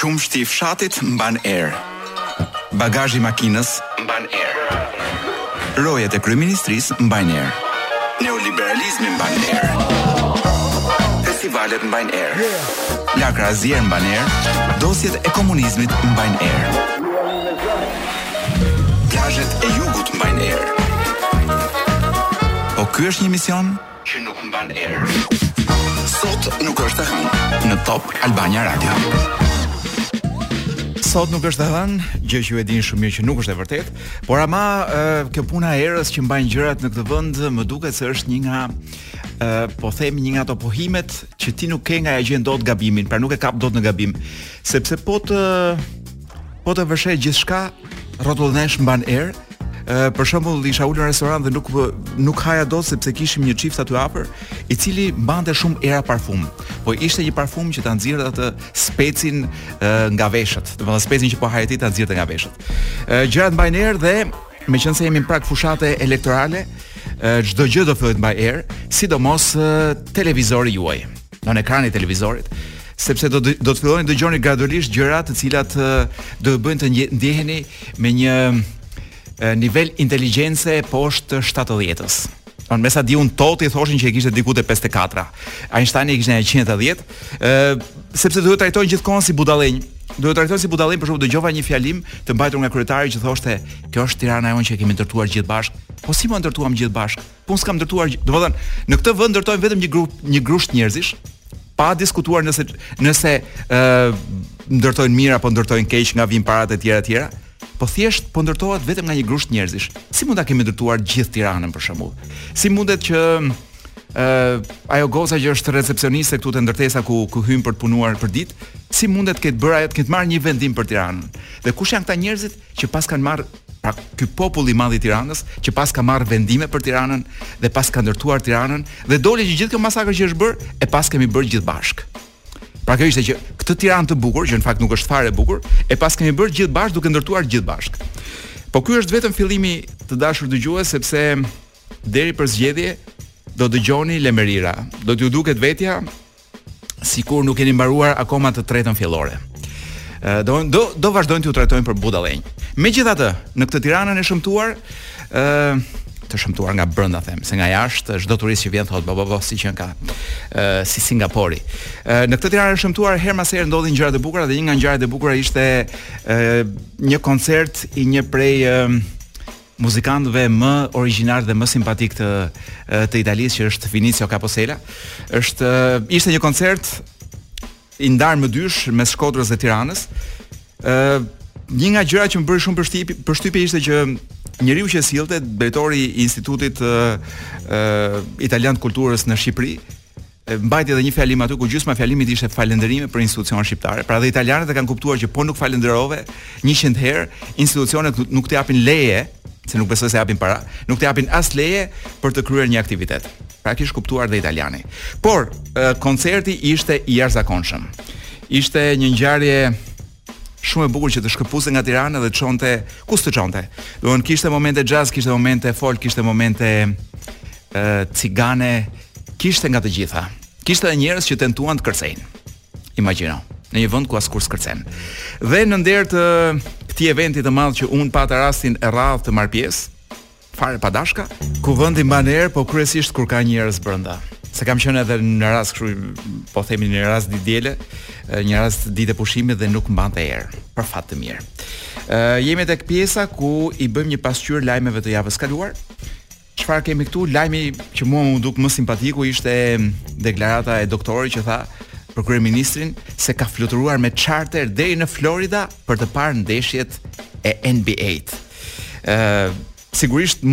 Qumështi i fshatit mban erë. Bagazhi i makinës mban erë. Rojet e kryeministrisë mbajnë erë. Neoliberalizmi mban erë. Festivalet mbajnë erë. Lakra e zier mban erë. Dosjet e komunizmit mbajnë erë. Plazhet e jugut mbajnë erë. Po ky është një mision? që nuk mban erë. Sot nuk është e hënë në Top Albania Radio. Sot nuk është e hënë, gjë që ju e dini shumë mirë që nuk është e vërtetë, por ama kjo puna e erës që mbajnë gjërat në këtë vend më duket se është një nga po themi një nga ato pohimet që ti nuk ke nga ia gjen dot gabimin, pra nuk e kap dot në gabim, sepse po të po të vësh re gjithçka rrotull nesh mban erë. Ë për shembull isha ulur në restorant dhe nuk nuk haja dot sepse kishim një çift aty afër, i cili mbante shumë era parfum. Po ishte një parfum që ta nxirrte atë specin e, nga veshët, domethënë specin që po haje ti ta nxirrte nga veshët. Ë gjërat mbajnë erë dhe meqenëse jemi në prag fushate elektorale, çdo gjë do fillojë të mbajë erë, sidomos televizori juaj. në ekranin e televizorit sepse do do të filloni të dëgjoni gradualisht gjëra të cilat do ju bëjnë të ndjeheni me një nivel inteligjence poshtë 70-s. Me sa di unë Toti thoshin që e kishte diku te 54. Einsteini e kishte në 180, ë sepse do t'ju trajtojnë gjithë kohën si budallenj. Do t'ju trajtojnë si budallenj, për shembull dëgjova një fjalim të mbajtur nga kryetari që thoshte, "Kjo është Tirana jonë që e kemi ndërtuar gjithë bashkë." Po si e ndërtuam gjithë bashkë? Po unë s'kam ndërtuar, domethënë, në këtë vend ndërtojnë vetëm një grup, një grusht njerëzish, pa diskutuar nëse nëse ë uh, ndërtojnë mirë apo ndërtojnë keq nga vin paratë e tjera e tjera, po thjesht po ndërtohet vetëm nga një grusht njerëzish. Si mund ta kemi ndërtuar gjithë Tiranën për shembull? Si mundet që ë uh, ajo goca që është recepcioniste këtu te ndërtesa ku ku hyn për të punuar përditë, si mundet të ketë bërë ajo të ketë marrë një vendim për Tiranën? Dhe kush janë këta njerëzit që paskan marrë pra ky popull i madh i Tiranës që paska marrë vendime për Tiranën dhe paska ndërtuar Tiranën dhe doli që gjithë kjo masakër që është bërë e paskemi bërë gjithë bashkë. Pra kjo ishte që këtë Tiranë të bukur, që në fakt nuk është fare e bukur, e paskemi bërë gjithë bashkë duke ndërtuar gjithë bashkë. Po ky është vetëm fillimi të dashur dëgjues sepse deri për zgjedhje do dëgjoni lemerira. Do t'ju duket vetja sikur nuk keni mbaruar akoma të tretën fillore. Do, do, do vazhdojnë t'ju trajtojnë për budallenj. Megjithatë, në këtë Tiranën e shëmtuar, të shëmtuar nga brenda, them, se nga jashtë, çdo turist që vjen thotë, bo, bo, bo, si qenka, si Singapori. Në këtë Tiranën e shëmtuar, herë mas here ndodhin gjëra të bukura, dhe një nga gjërat e bukura ishte një koncert i një prej muzikantëve më origjinal dhe më simpatik të të Italisë që është Vinicio Capossela. Është ishte një koncert i ndarë më dysh mes Shkodrës dhe Tiranës. Ë një nga gjërat që më bëri shumë përshtypje, përshtypje ishte që njeriu që sillte drejtori i Institutit ë italian të kulturës në Shqipëri mbajti edhe një fjalim aty ku gjysma e fjalimit ishte falënderime për institucionet shqiptare. Pra dhe italianët e kanë kuptuar që po nuk falënderove 100 herë, institucionet nuk të japin leje, se nuk besoj se japin para, nuk të japin as leje për të kryer një aktivitet. Pra e kish kuptuar dhe italiani. Por koncerti ishte i jashtëzakonshëm. Ishte një ngjarje shumë e bukur që të shkëpuste nga Tirana dhe të çonte ku s'të çonte. Domethënë kishte momente jazz, kishte momente folk, kishte momente ë cigane, kishte nga të gjitha. Kishte edhe njerëz që tentuan të kërcejnë. Imagjino, në një vend ku askush s'kërcen. Dhe në nder të këtij eventi të madh që un pata rastin e rrallë të marr pjesë, Fare pa dashje. Kuvendi mban erë, po kryesisht kur ka njerëz brenda. Se kam qenë edhe në rast kështu, po themi në rast ditë të diele, një rast ditë pushimi dhe nuk mbante erë, për fat të mirë. Ë jemi tek pjesa ku i bëjmë një pasqyrë lajmeve të javës kaluar. Çfarë kemi këtu? Lajmi që mua m'u duk më simpatiku ishte deklarata e doktorit që tha për kryeministrin se ka fluturuar me charter deri në Florida për të parë ndeshjet e NBA-së. Ëh, sigurisht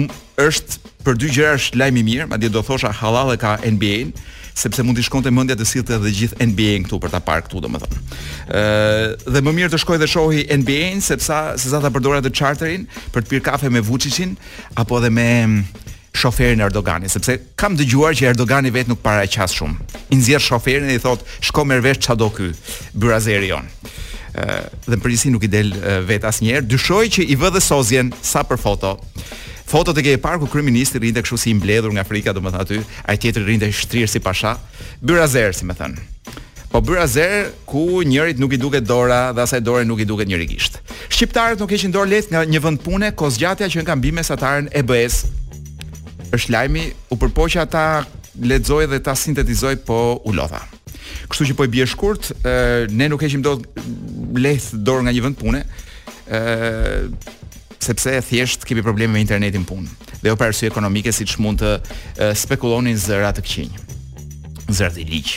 është për dy gjëra është lajm i mirë, madje do thosha hallall e ka NBA-n, sepse mund t'i shkonte mendja të sillte edhe gjithë NBA-n këtu për ta parë këtu domethënë. Ëh, dhe më mirë të shkojë dhe shohi NBA-n sepse se sa ta përdorte charterin për të pirë kafe me Vuçiçin apo edhe me shoferin e Erdoganit, sepse kam dëgjuar që Erdogani vetë nuk para e qas shumë. I nxjerr shoferin dhe i thot, "Shko merr vesh ça do ky byrazeri jonë." Ë dhe në përgjithësi nuk i del vet asnjëherë. Dyshoj që i vë dhe sozjen sa për foto. Fotot e ke parë ku kryeministri rrinte kështu si i mbledhur nga frika, domethënë aty, ai tjetri rrinte shtrirë si pasha, byrazer, si më thënë. Po byrazer ku njërit nuk i duket dora dhe asaj dore nuk i duket njëri gisht. Shqiptarët nuk heqin dorë lehtë nga një vend pune, kohëzgjatja që e ka mbi mesataren e BE-s. Është lajmi, u përpoqa ta lexoj dhe ta sintetizoj, po u lodha. Kështu që po i bie shkurt, e, ne nuk heqim dot lehtë dorë nga një vend pune. ë sepse thjesht kemi probleme me internetin në punë dhe jo për arsye ekonomike siç mund të spekullonin zëra të këqinj. Zëra të liq.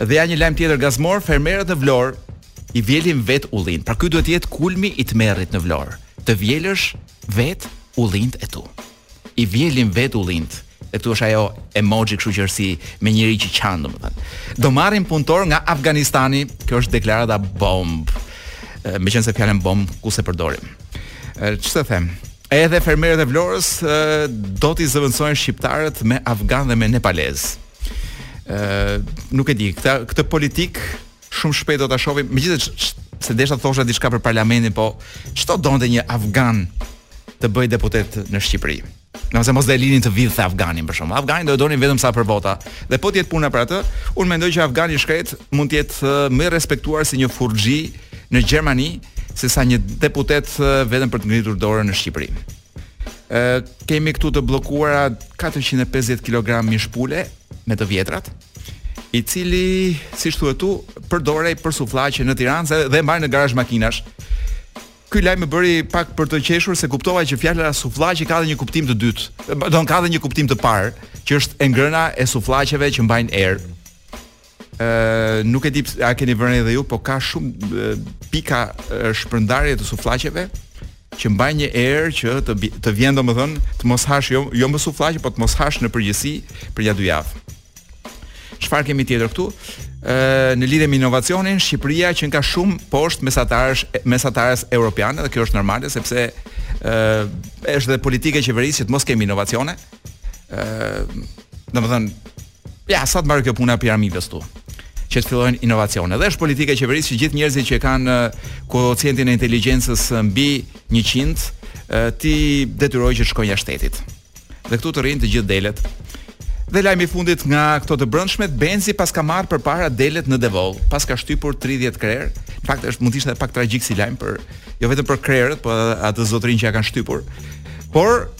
Dhe ja një lajm tjetër gazmor, fermerët në Vlorë i vjelin vetë ullinjtë. Pra ky duhet të jetë kulmi i tmerrit në Vlorë. Të vjelësh vetë ullinjtë e tu. i vjelin vet ullinjtë e këtu është ajo emoji kështu që është si me njeri që qan domethënë do marrin punëtorë nga Afganistani kjo është deklarata bombë meqenëse fjalën bombë ku s'e përdorim ç'të them edhe fermerët e Vlorës do t'i zëvendësojnë shqiptarët me afganë dhe me nepalezë ë nuk e di këtë këtë politikë Shumë shpejt do ta shohim. Megjithëse desha të thosha diçka për parlamentin, po ç'do donte një afgan të bëhej deputet në Shqipëri. Nëse mos do e linin të vidhte afganin për shumë. Afganin do e donin vetëm sa për vota. Dhe po të jetë puna për atë, unë mendoj që afgani i shkretë mund të jetë uh, më i respektuar si një furrxhi në Gjermani, sesa një deputet uh, vetëm për të ngritur dorën në Shqipëri. Ë kemi këtu të bllokuara 450 kg mish pule me të vjetrat, i cili, siç thuhet këtu, përdorej për sufllaqe në Tiranë dhe mbahej në garazh makinash. Ky lajm më bëri pak për të qeshur se kuptova që fjala sufllaqe ka dhe një kuptim të dytë. Don ka dhe një kuptim të parë, që është e ngrëna e sufllaqeve që mbajnë erë. nuk e di a e keni vënë re edhe ju, po ka shumë pika shpërndarje të sufllaqeve që mbajnë një erë që të të vjen domethënë të mos hash jo jo më sufllaqe, po të mos hash në përgjithësi për ja dy javë. Çfarë kemi tjetër këtu? Ë në lidhje me inovacionin, Shqipëria qenka shumë poshtë mesatarësh mesatarës europiane dhe kjo është normale sepse ë është dhe politika e qeverisë që të mos kemi inovacione. Ë domethënë Ja, sa të mbarojë kjo puna e piramidës këtu që të fillojnë inovacione. Dhe është politika e qeverisë që gjithë njerëzit që kanë koeficientin e inteligjencës mbi 100, t'i detyrojë që të shkojnë jashtë shtetit. Dhe këtu të rrinë të gjithë delet. Dhe lajmi i fundit nga këto të brendshmet, Benzi paska marrë përpara delet në Devoll, paska shtypur 30 krerë. Në fakt është mund të ishte edhe pak tragjik si lajm për jo vetëm për krerët, por atë zotrin që ia kanë shtypur. Por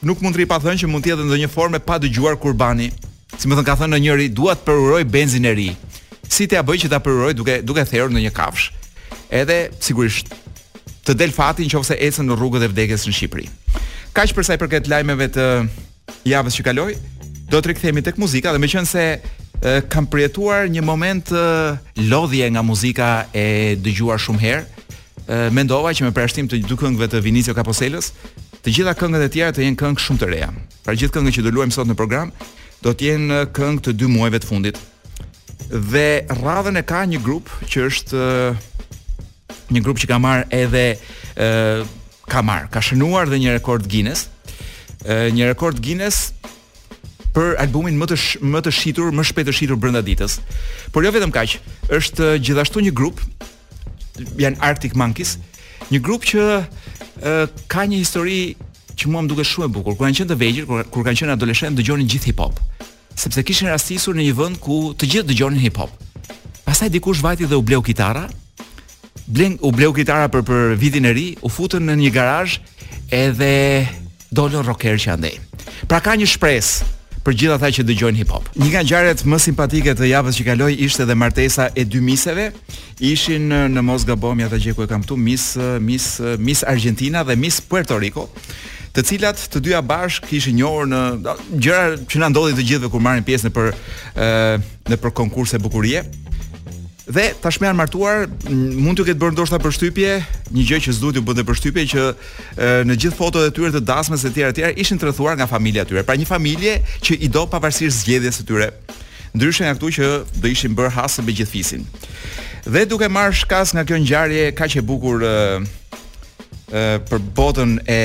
Nuk mund të rri pa thënë që mund të jetë edhe ndonjë formë e padëgjuar kurbani. Si me thënë ka thënë ndonjëri, dua të përuroj benzin e ri. Si t'ia bëj që ta përuroj duke duke therur ndonjë kafshë. Edhe sigurisht të del fati nëse ecën në rrugët e vdekjes në Shqipëri. Kaq për sa i përket lajmeve të javës që kaloi, do të rikthehemi tek muzika dhe meqenëse kam përjetuar një moment lodhje nga muzika e dëgjuar shumë herë, mendova që me përjashtim të dy këngëve të Vinicio Capossela-s, të gjitha këngët e tjera të jenë këngë shumë të reja. Pra gjithë këngët që do luajmë sot në program do të jenë këngë të dy muajve të fundit. Dhe radhën e ka një grup që është një grup që ka marrë edhe ë ka marrë, ka shënuar dhe një rekord Guinness. Ë një rekord Guinness për albumin më të sh, më të shitur, më shpejt të shitur brenda ditës. Por jo vetëm kaq, është gjithashtu një grup janë Arctic Monkeys, një grup që ë ka një histori që mua më duket shumë e bukur. Kur kanë qenë të vegjël, kur, kur kanë qenë adoleshentë, dëgjonin gjithë hip hop, sepse kishin rastisur në një vend ku të gjithë dëgjonin hip hop. Pastaj dikush vajti dhe u bleu kitara. U bleu kitara për për vitin e ri, u futën në një garazh edhe Dolën rocker që andej. Pra ka një shpresë për gjithë ata që dëgjojnë hip hop. Një nga ngjarjet më simpatike të javës që kaloi ishte edhe martesa e dy miseve. Ishin në mos gaboj ja ta gjej ku e kam këtu Miss Miss Miss Argentina dhe Miss Puerto Rico të cilat të dyja bashkë ishin njohur në gjëra që na ndodhin të gjithëve kur marrin pjesë nëpër ë nëpër konkurse bukurie. Dhe tashmë janë martuar, mund t'ju ketë bërë ndoshta përshtypje, një gjë që s'duhet t'ju bënte përshtypje që e, në gjithë fotot e tyre të dasmës e tjera tjera ishin të rrethuar nga familja e tyre. Pra një familje që i do pavarësisht zgjedhjes së tyre. Ndryshe nga këtu që do ishin bërë hasëm me gjithë fisin. Dhe duke marrë shkas nga kjo ngjarje kaq e bukur e, e, për botën e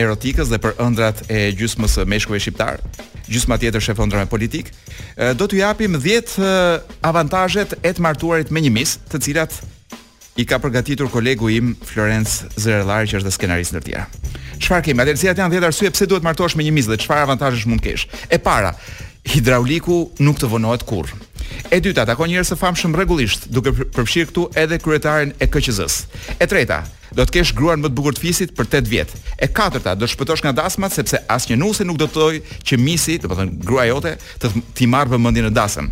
erotikës dhe për ëndrrat e gjysmës së meshkujve shqiptarë, gjysma tjetër sheh ëndrra me politikë, Do t'ju japim 10 avantazhet e të martuarit me një mis, të cilat i ka përgatitur kolegu im Florenc Zerellari që është dhe skenarist ndër tjera. Çfarë kemi? Atëherë cilat janë 10 arsyet pse duhet të martohesh me një mis dhe çfarë avantazhesh mund të kesh? E para, hidrauliku nuk të vonohet kurrë. E dyta, takon njerëz të famshëm rregullisht, duke përfshirë këtu edhe kryetarin e KQZ-s. E treta, Do të kesh gruan më të bukur të fisit për tetë vjet. E katërta, do të shpëtosh nga dasmat sepse asnjë nuse nuk do të dojë që misi, domethënë gruaja jote, t'i marrë vëmendjen në dasëm.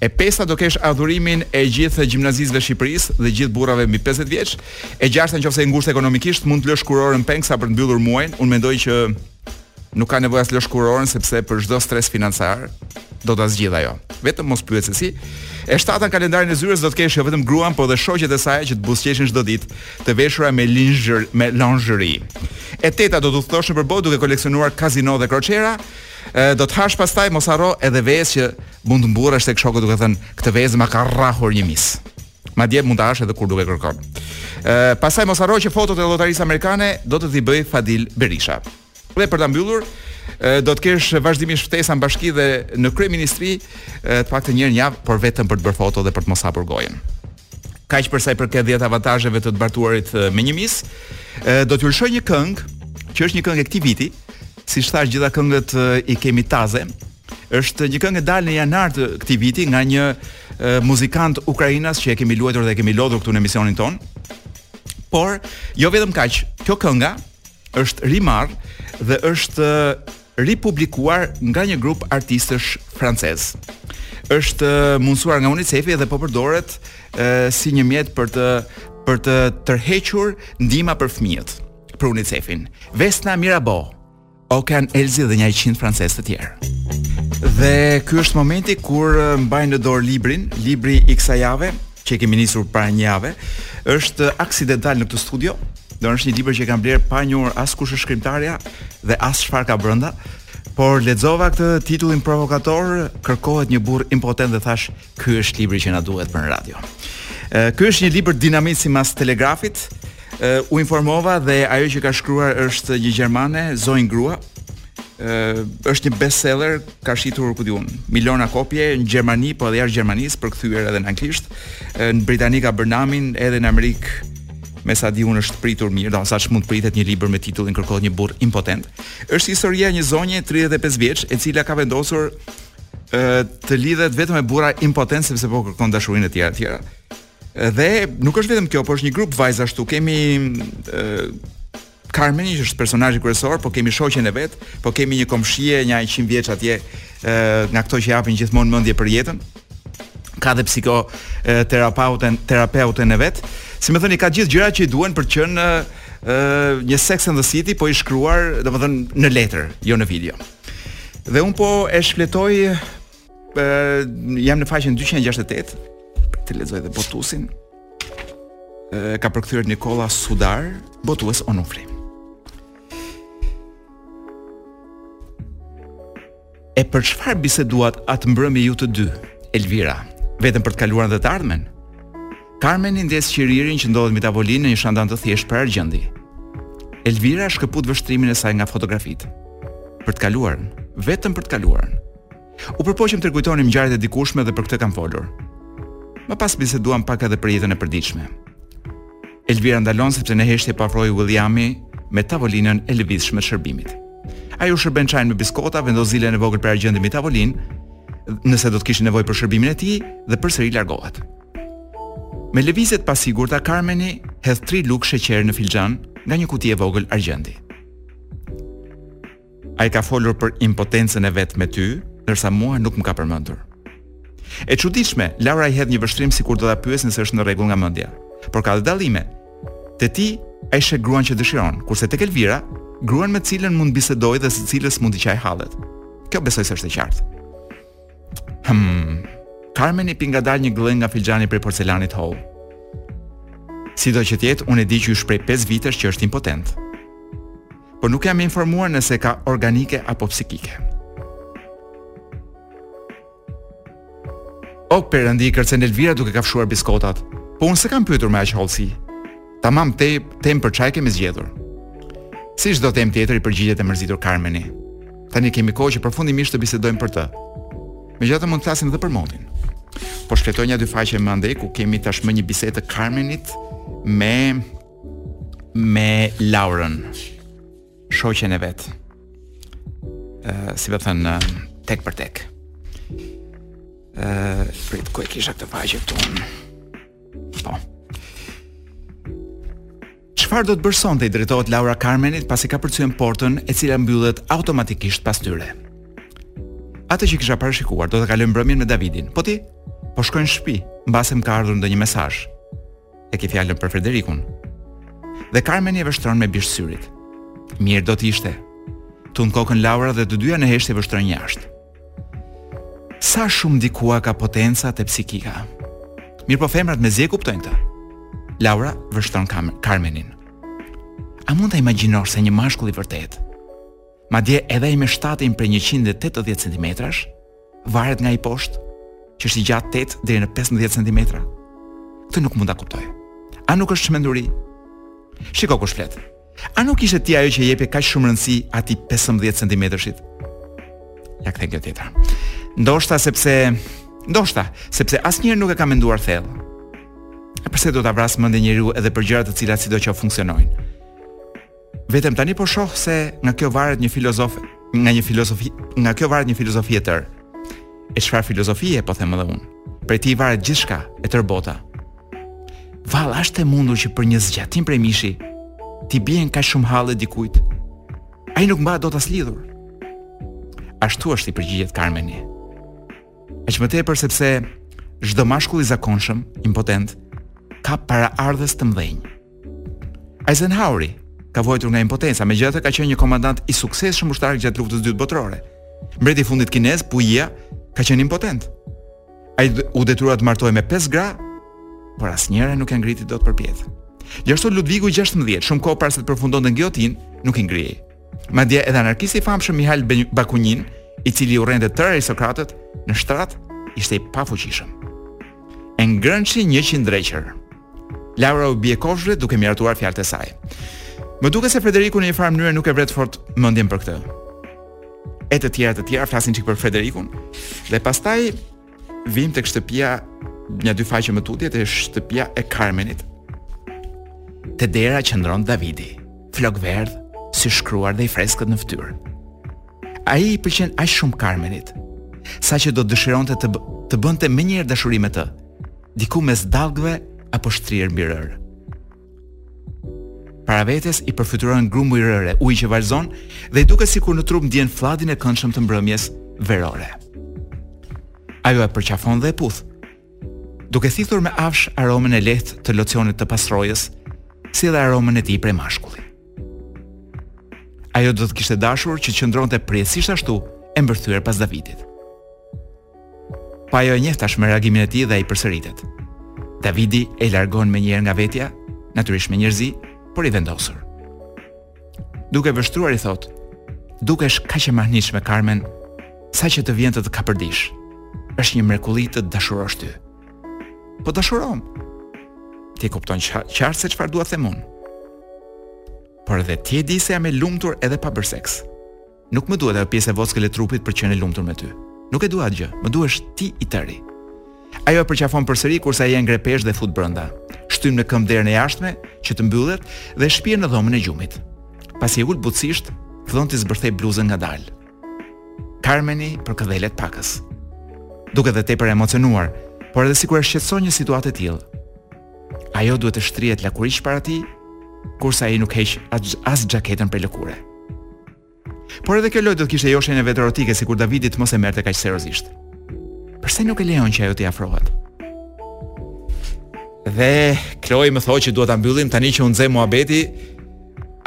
E pesta do kesh adhurimin e gjithë gjimnazistëve të Shqipërisë dhe gjithë burrave mbi 50 vjeç. E gjashta nëse je i ngushtë ekonomikisht, mund të lësh kurorën peng sa për të mbyllur muajin. Unë mendoj që Nuk ka nevojë as të lësh kurorën sepse për çdo stres financiar do ta zgjidhë ajo. Vetëm mos pyet se si. E shtata në kalendarin e zyrës do të kesh jo vetëm gruan, por dhe shoqet e saj që të buzëqeshin çdo ditë, të veshura me lingerie, me lingerie. E teta do të udhëtosh nëpër botë duke koleksionuar kazino dhe kroçera. Do të hash pastaj mos harro edhe vezë që mund të mburresh tek shokët duke thënë këtë vezë ma ka rrahur një mis. Madje mund ta hash edhe kur nuk e kërkon. Ë, pastaj mos harro që fotot e lotarisë amerikane do të t'i bëjë Fadil Berisha. Dhe për ta mbyllur, do të kesh vazhdimisht ftesa në bashki dhe në kryeministri, të paktën një herë në javë, por vetëm për të bërë foto dhe për të mos hapur gojën. Kaq për sa i përket 10 avantazheve të të martuarit me një mis, do t'ju lëshoj një këngë që është një këngë e këtij viti, siç thashë gjitha këngët i kemi taze, Është një këngë e dalë në janar të këtij viti nga një muzikant ukrainas që e kemi luajtur dhe e kemi lodhur këtu në emisionin tonë. Por jo vetëm kaq, kjo kënga është rimarrë dhe është ripublikuar nga një grup artistësh francez. Është mundësuar nga UNICEF-i dhe po përdoret si një mjet për të për të tërhequr ndihma për fëmijët për UNICEF-in. Vesna Mirabo, Okean Elzi dhe nja 100 francezë të tjerë. Dhe ky është momenti kur uh, mbaj në dorë librin, libri i kësaj jave, që kemi nisur para një jave, është aksidental në këtë studio. Do është një libër që kam blerë pa njohur as kush është shkrimtarja dhe as çfarë ka brenda, por lexova këtë titullin provokator, kërkohet një burrë impotent dhe thashë, Ky është libri që na duhet për në radio. Ky është një libër dinamit simbas telegrafit. U informova dhe ajo që ka shkruar është një gjermane, zonjë grua. Ë është një bestseller, ka shitur ku di unë, miliona kopje në Gjermani, po edhe jashtë Gjermanisë përkthyer edhe në anglisht. Në Britani ka bërë namin, edhe në Amerikë me sa di unë është pritur mirë, do sa ç'mund të pritet një libër me titullin kërkohet një burrë impotent. Është historia e një zonje 35 vjeç, e cila ka vendosur të lidhet vetëm me burra impotentë sepse po kërkon dashurinë e tjera tjera. Dhe nuk është vetëm kjo, por është një grup vajzash aty. Kemi Carmen që është personazhi kryesor, po kemi shoqen e vet, po kemi një komshie, nja 100 vjeç atje, ë nga këto që japin gjithmonë mendje për jetën. Ka dhe psikoterapeuten, terapeuten e vet. Si me thënë, ka gjithë gjëra që i duhen për të qenë ë një Sex and the City, po i shkruar, domethënë në letër, jo në video. Dhe unë po e shfletoj ë jam në faqen 268 të lexoj dhe botuesin. E ka përkthyer Nikolla Sudar, botues Onufri. E për çfarë biseduat atë mbrëmje ju të dy, Elvira? Vetëm për të kaluarën dhe të ardhmen? Carmeni ndez qiririn që ndodhet mbi tavolinë në një shandan të thjeshtë prej argjendi. Elvira shkëput vështrimin e saj nga fotografitë. Për të kaluarën, vetëm për të kaluarën. U përpoqëm të rikujtonim ngjarjet e dikurshme dhe për këtë kam folur. Më pas biseduam pak edhe për jetën e përditshme. Elvira ndalon sepse në heshtje po afrohej Williami me tavolinën e lëvizshme të shërbimit. Ai u shërben çajin me biskota, vendos zilen e vogël prej argjendi mbi tavolinë, nëse do të kishin nevojë për shërbimin e tij dhe përsëri largohet. Me lëvizje të pasigurta Karmeni hedh 3 lugë sheqer në filxhan nga një kuti e vogël argjendi. Ai ka folur për impotencën e vet me ty, ndërsa mua nuk më ka përmendur. E çuditshme, Laura i hedh një vështrim sikur do ta pyesë nëse është në rregull nga mendja. Por ka dhe dallime. Te ti ai sheh gruan që dëshiron, kurse tek Elvira, gruan me të cilën mund të bisedojë dhe së cilës mund t'i qajë hallet. Kjo besoj se është e qartë. Hmm. Carmeni pi ngadalë një gllënjkë nga filxhani prej porcelani të hollë. Sido që të jetë, unë e di që u bënë prej 5 vitesh që është impotent. Por nuk jam informuar nëse e ka organike apo psikike. O perëndi kërcen Elvira duke kafshuar biskotat. Po unë s'e kam pyetur me aq hollësi. Tamam te temë për çaj kemi zgjedhur. Si çdo temë tjetër i përgjigjet e mërzitur Carmeni. Tani kemi kohë që përfundimisht të bisedojmë për të. Megjithatë mund të flasim edhe për motin. Po shfletoj një dy faqe më andej ku kemi tashmë një bisedë të Carmenit me me Laurën, shoqen e vet. Ë, uh, si me thënë, tek për tek. Ë, uh, prit ku e kisha këtë faqe këtu. Po. Çfarë do të bësh sonte i drejtohet Laura Carmenit pasi kapërcejnë portën e cila mbyllet automatikisht pas tyre. Atë që kisha parashikuar do ta kaloj mbrëmjen me Davidin. Po ti? Po shkoj në shtëpi, mbase më ka ardhur ndonjë mesazh. E ke fjalën për Frederikun. Dhe Carmeni e vështron me bisht të syrit. Mirë do të ishte. Tund kokën Laura dhe të dyja në heshtje vështrojnë jashtë. Sa shumë ndikuaka potenca te psikika. Mirëpo femrat mezi e kuptojnë këtë. Laura vështron Carmenin. A mund ta imagjinosh se një mashkull i vërtetë, madje edhe ai me shtatin prej 180 cm, varet nga ai poshtë, që është i gjatë 8 deri në 15 cm? Këtë nuk mund ta kuptoj. A nuk është çmenduri? Shiko kush flet. A nuk ishe ti ajo që i jepje kaq shumë rëndësi atij 15 centimetërshit? Ia kthen kjo tjetra. Ndoshta sepse ndoshta sepse asnjëherë nuk e kam menduar thellë. E përse do ta vrasë mendjen njeriu edhe për gjëra të cilat sidoqoftë funksionojnë? Vetëm tani po shoh se nga kjo varet një filozof, nga një filozofi, nga kjo varet një filozofi e tërë. E çfarë filozofie po them edhe unë? Prej tij varet gjithçka e tërë bota. Vallë a është e mundur që për një zgjatim prej mishi t'i bien kaq shumë halle dikujt. Ai nuk mbahet dot as lidhur. Ashtu është i përgjigjet Karmeni. Aq më tepër sepse çdo mashkull i zakonshëm, impotent, ka paraardhës të mëdhenj. Eisenhoweri ka vuajtur nga impotenca, megjithatë ka qenë një komandant i suksesshëm ushtarak gjatë luftës së dytë botërore. Mbreti i fundit kinez, Puyia, ka qenë impotent. Ai u detyrua të martohej me pesë gra, por asnjëra nuk ia ngriti dot përpjetë. Gjithashtu Ludvigu i 16, shumë kohë para se të përfundonte në gijotinë, nuk i ngrihej. Madje edhe anarkisti i famshëm Mihail Bakunin, i cili urrente tërë aristokratët në shtrat, ishte i pafuqishëm. E ngrënçin 100 dreqër. Laura u bie kofshëve duke miratuar fjalët e saj. Më duket se Frederiku në një farë mënyre nuk e vret fort mendjen për këtë. E të tjera të tjera flasin çik për Frederikun dhe pastaj vijmë tek shtëpia nja dy faqe më tutje te shtëpia e Carmenit. Te dera qëndron Davidi, flokëverdhë, syshkruar dhe i freskët në fytyrë. Ai i pëlqen aq shumë Carmenit, saqë do të dëshironte të bënte menjëherë dashuri me të, diku mes dallgëve apo shtrirë mbi rërë. Para vetes i përfytyrohen grumbuj rëre, uji që valëzon dhe i duket sikur në trup ndien flladin e këndshëm të mbrëmjes verore. Ajo e përqafon dhe e puth. Duke thithur me afsh aromën e lehtë të locionit të pasrrojës, si dhe aromën e tij prej mashkulli. Ajo do të kishte dashur të qëndronte përjetësisht ashtu e mbërthyer pas Davidit. Po ajo e njeh tashmë reagimin e tij dhe ai përsëritet. Davidi e largon menjëherë nga vetja, natyrisht me njerëzi, por i vendosur. Duke vështruar i thotë, dukesh kaq e mahnitshme Carmen, saqë të vjen të të kapërdish, është një mrekulli të dashurosh ty. Po dashuromë, ti e kupton qartë se çfarë dua të them unë. Por edhe ti e di se jam e lumtur edhe pa bërë seks. Nuk më duhet ajo pjesë e vockël e trupit për të qenë e lumtur me ty. Nuk e dua atë gjë, më duhesh ti i tëri. Ajo e përqafon përsëri kurse ai e ngre peshë dhe fut brenda. Shtyn me këmbë derën e jashtme që të mbyllet dhe shpie në dhomën e gjumit. Pasi e ul butësisht, fillon t'i zbërthejë bluzën ngadalë. Carmeni përkëdhelet pakës. Duket edhe tepër e emocionuar, por edhe sikur e shqetëson një situatë e tillë. Ajo duhet të shtrihet lakuriq para tij, kurse ai nuk heq as xhaketën prej lëkure. Por edhe kjo lojë do të kishte joshjen e vet erotike sikur Davidi të mos e merrte kaq seriozisht. Përse nuk e lejon që ajo t'i afrohet? Dhe Kloi më thotë që duhet ta mbyllim tani që u nxe muhabeti,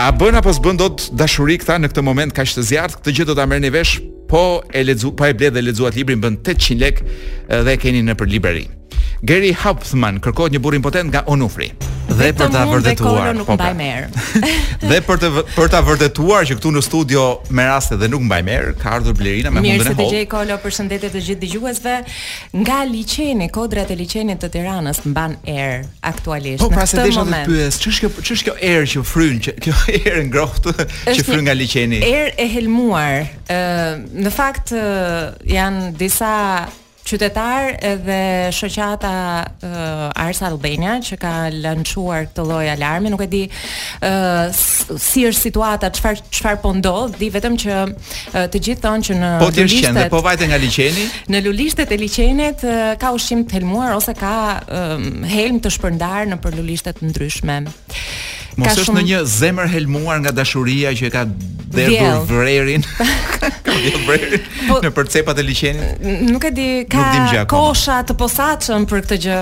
A bën apo s'bën dot dashuri këta në këtë moment kaq të zjarrtë, këtë gjë do ta merrni vesh po e lexu, po e bletë dhe lexuat librin bën 800 lek dhe e keni nëpër librari. Gaby Hauptmann kërkohet një burrë impotent nga Onufri. Dhe për ta vërtetuar, nuk po mban erë. Dhe për të për ta vërtetuar që këtu në studio me raste dhe nuk mban erë, ka ardhur Blerina me hundën e hollë. Mirë se të gjej Kolo, përshëndetje të gjithë dëgjuesve. Nga liqeni, kodrat e liqenit të Tiranës mban erë. aktualisht po, pra, në këtë moment. Po pra se të pyes, ç'është kjo ç'është kjo erë që fryn, që kjo erë e ngrohtë që fryn nga liqeni? Erë e helmuar. Ë në fakt janë disa qytetarë edhe shoqata uh, Ars Albania që ka lançuar këtë lloj alarmi, nuk e di uh, si është situata, çfarë çfarë po ndodh, di vetëm që Të gjithë thonë që në po lulishtet po vajte nga liqeni. Në lulishtet e liqenit ka ushqim të helmuar ose ka um, helm të shpërndarë nëpër lulishte të ndryshme. Mos është shumë... ndonjë zemër e helmuar nga dashuria që e ka derdhur vrerin. Po, nëpër cepat e liqenit. Nuk e di, ka kosha të posaçëm për këtë gjë.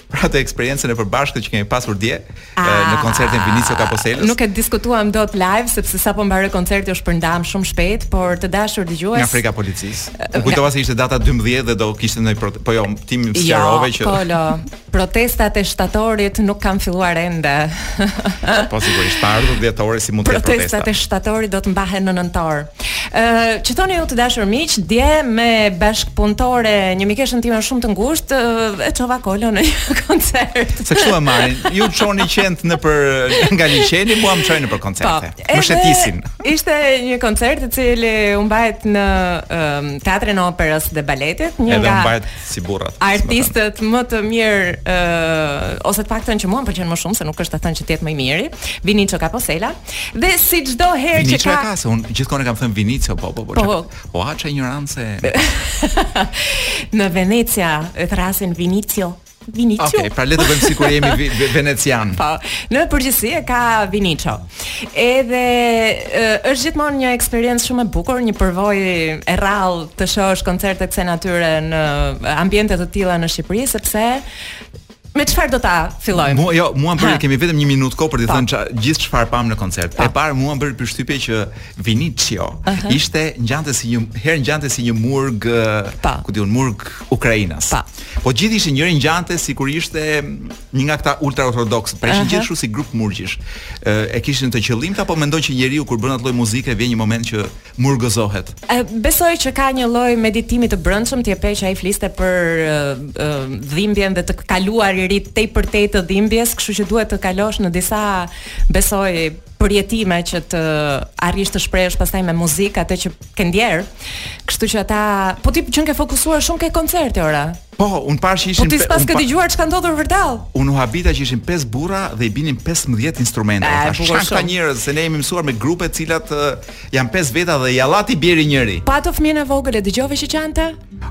për atë eksperiencën e përbashkët që kemi pasur dje A, në koncertin e Vinicio Kaposelës. Nuk e diskutuam dot live sepse sapo mbaroi koncerti u shpërndamë shumë shpejt, por të dashur dëgjues. Nga frika policisë. Unë kujtova se ishte data 12 dhe do kishte ndonjë prote... po jo, ti ma jo, sqarove jo, që Kolo, protestat e shtatorit nuk kanë filluar ende. po sigurisht, pa ardhur dhjetori si mund të protestosh. Protestat e shtatorit do të mbahen në nëntor. Ë, që thoni ju të dashur miq, dje me bashkëpunëtore, një mikeshën time shumë të ngushtë, e çova Kolon në një koncert. Se kështu e marrin. Ju çoni qentë nëpër nga liqeni, mua më çojnë nëpër po, koncerte. Po, më shëtisin. Ishte një koncert i cili u mbajt në um, Teatrin e Operës dhe Baletit, një Edhe u mbajt si burrat. Artistët më të mirë uh, ose të paktën që mua më pëlqen më shumë se nuk është të thënë që të jetë më i miri, Vinicio Capossela. Dhe si çdo herë që ka Vinicio unë gjithë kohën e kam thënë Vinicio, po po po. Po, po ça ignorancë. Në Venecia e thërrasin Vinicio. Vinicio. Okej, okay, pra le të bëjmë sikur jemi venecianë. Po, në përgjithësi e ka Vinicio. Edhe është gjithmonë një eksperiencë shumë e bukur, një përvojë e rrallë të shohësh koncerte të kësaj natyre në ambiente të tilla në Shqipëri, sepse Me çfarë do ta fillojmë? Mua jo, mua më kemi vetëm 1 minutë kohë për të po. thënë çfarë gjithë çfarë pamë në koncert. Po. E para mua më bëri përshtypje që Vinicio uh -huh. ishte ngjante si një herë ngjante si një murg, po. ku di unë murg ukrainas. Pa. Po të gjithë ishin njëri ngjante sikur ishte një nga këta ultra ortodoksë, pra ishin uh -huh. të gjithë kështu si grup murgjish. E kishin të qëllimtë, po mendoj që njeriu kur bën atë lloj muzike vjen një moment që murgëzohet. E besoj që ka një lloj meditimi të brendshëm, ti e pe që ai fliste për dhimbjen dhe të kaluarit e tij përtej të dhimbjes, kështu që duhet të kalosh në disa besoj përjetime që të arrish të shprehësh pastaj me muzikë atë që ke ndier. Kështu që ata, po ti qenke fokusuar shumë ke koncerti ore. Po, un parë që ishin Po ti s'paske dëgjuar ç'ka ndodhur vërtet? Unë u habita që ishin pesë burra dhe i binin 15 instrumente. Ata shka këta njerëz se ne jemi mësuar me grupe të cilat janë pesë veta dhe jallah t'i bjerë njëri. Po atë fëmijën e vogël e dëgjove që qante?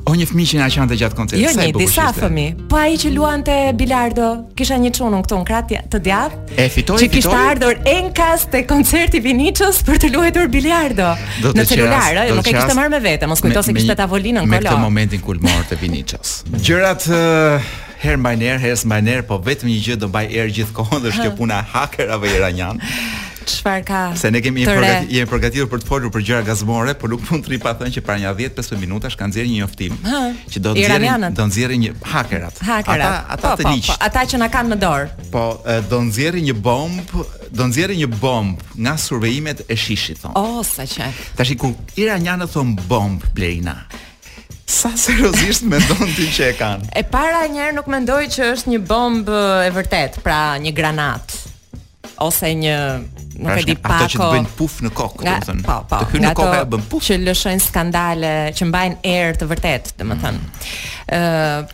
O një fëmijë që na qante gjatë koncertit. Jo, një disa fëmijë. Po ai që luante bilardo, kisha një çun unë këtu në krah të djathtë. E fitoi, që kishte ardhur enkas te koncerti i Viniçios për të luajtur bilardo në celular, ëh, nuk e kishte marrë me vete, mos kujto se kishte tavolinën Kolo. Në këtë momentin kulmor të Viniçios. Gjërat herë mbajnë erë, herë s'mbajnë erë, po vetëm një gjë do mbajë erë gjithë kohën dhe është kjo puna e hakerave iranianë. Çfarë ka? Se ne kemi përgatitur, jemi përgatitur për të folur për gjëra gazmore, por nuk mund të rri pa thënë që para një 10-15 minutash kanë nxjerrë një njoftim që do të nxjerrin do nxjerrin një hakerat. Ata ata po, të po, liq. Po, ata që na kanë në dorë. Po, do nxjerrin një bombë, do nxjerrin një bombë nga survejimet e SHISH-it thonë. Oh, sa që. Tash kur iranianët thonë bombë Blerina. Sa seriozisht mendon ti që e kanë? E para një herë nuk mendoj që është një bombë e vërtetë, pra një granatë ose një nuk pra, e di pako. Ato që të bëjnë puf në kokë, domethënë. Po, po. Të hyn në kokë e bën puf. Që lëshojnë skandale, që mbajnë erë të vërtetë, domethënë. Mm. Ë,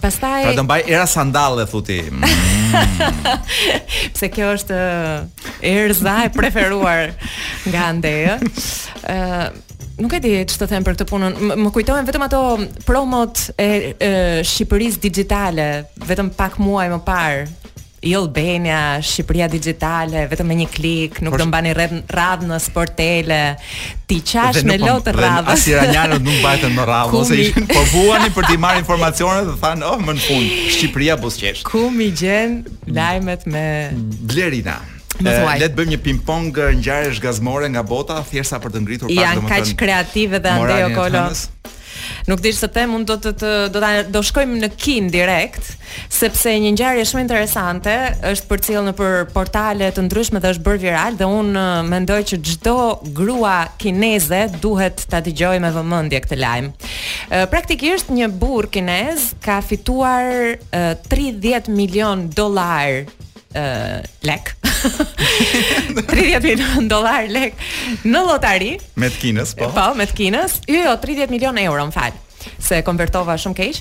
pastaj Pra do mbajë era skandale thua ti. pse kjo është ë, erëza e preferuar nga andej. Ë, nuk e di ç'të them për këtë punën. M- Më kujtohen vetëm ato promot e, e Shqipërisë dixhitale, vetëm pak muaj më parë E-Albania, Shqipëria dixhitale, vetëm me një klik, nuk do mbani rreth radhë në sportele. Ti qash me lot radhës. As iranianët nuk mbajtën më radhë, ose ishin po vuanin për të marrë informacione dhe thanë, "Oh, më në fund, Shqipëria buzëqesh." Ku m'i gjen lajmet më Blerina? Le të bëjmë një ping pong ngjarjesh gazmore nga bota, thjesht sa për të ngritur pak domethënë. Janë kaq kreative dhe andej o Kolo. Nuk di ç'të them, unë do të të do ta do shkojmë në Kinë direkt, sepse një ngjarje shumë interesante është përcjellë nëpër portale të ndryshme dhe është bërë viral dhe unë mendoj që çdo grua kineze duhet ta dëgjojë me vëmendje këtë lajm. Praktikisht një burrë kinez ka fituar 30 milion dollarë lekë. 30 milionë dollarë lekë në lotari. Me të Kinës, po. Po, me të Kinës. Jo, jo, 30 milionë euro, më fal se e konvertova shumë keq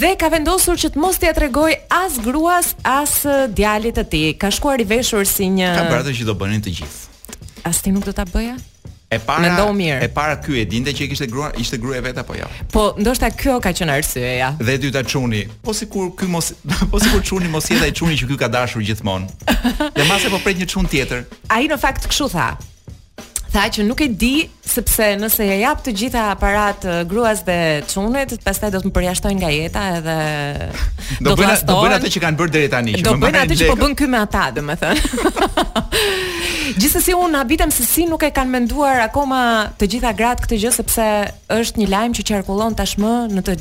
dhe ka vendosur që të mos t'ia tregojë as gruas as djalit të tij. Ka shkuar i veshur si një Ka bërë atë që do bënin të gjithë. As ti nuk do ta bëja? E para, Mendohu mirë. E para ky e dinte që e kishte gruan, ishte gruaja vet apo jo? Po, ndoshta kjo ka qenë arsyeja. Dhe e dyta çuni, po sikur ky mos po sikur çuni mos jetë ai çuni që ky ka dashur gjithmonë. Dhe mase po pret një çun tjetër. Ai në fakt kështu tha. Tha që nuk e di sepse nëse ja jap të gjitha paratë uh, gruas dhe çunit, pastaj do të më përjashtojnë nga jeta edhe do, do bëjnë do bëjnë atë që kanë bërë deri tani, që do bëjnë atë që po bën ky me ata, domethënë. Gjithsesi unë habitem se si nuk e kanë menduar akoma të gjitha gratë këtë gjë sepse është një lajm që qarkullon tashmë në të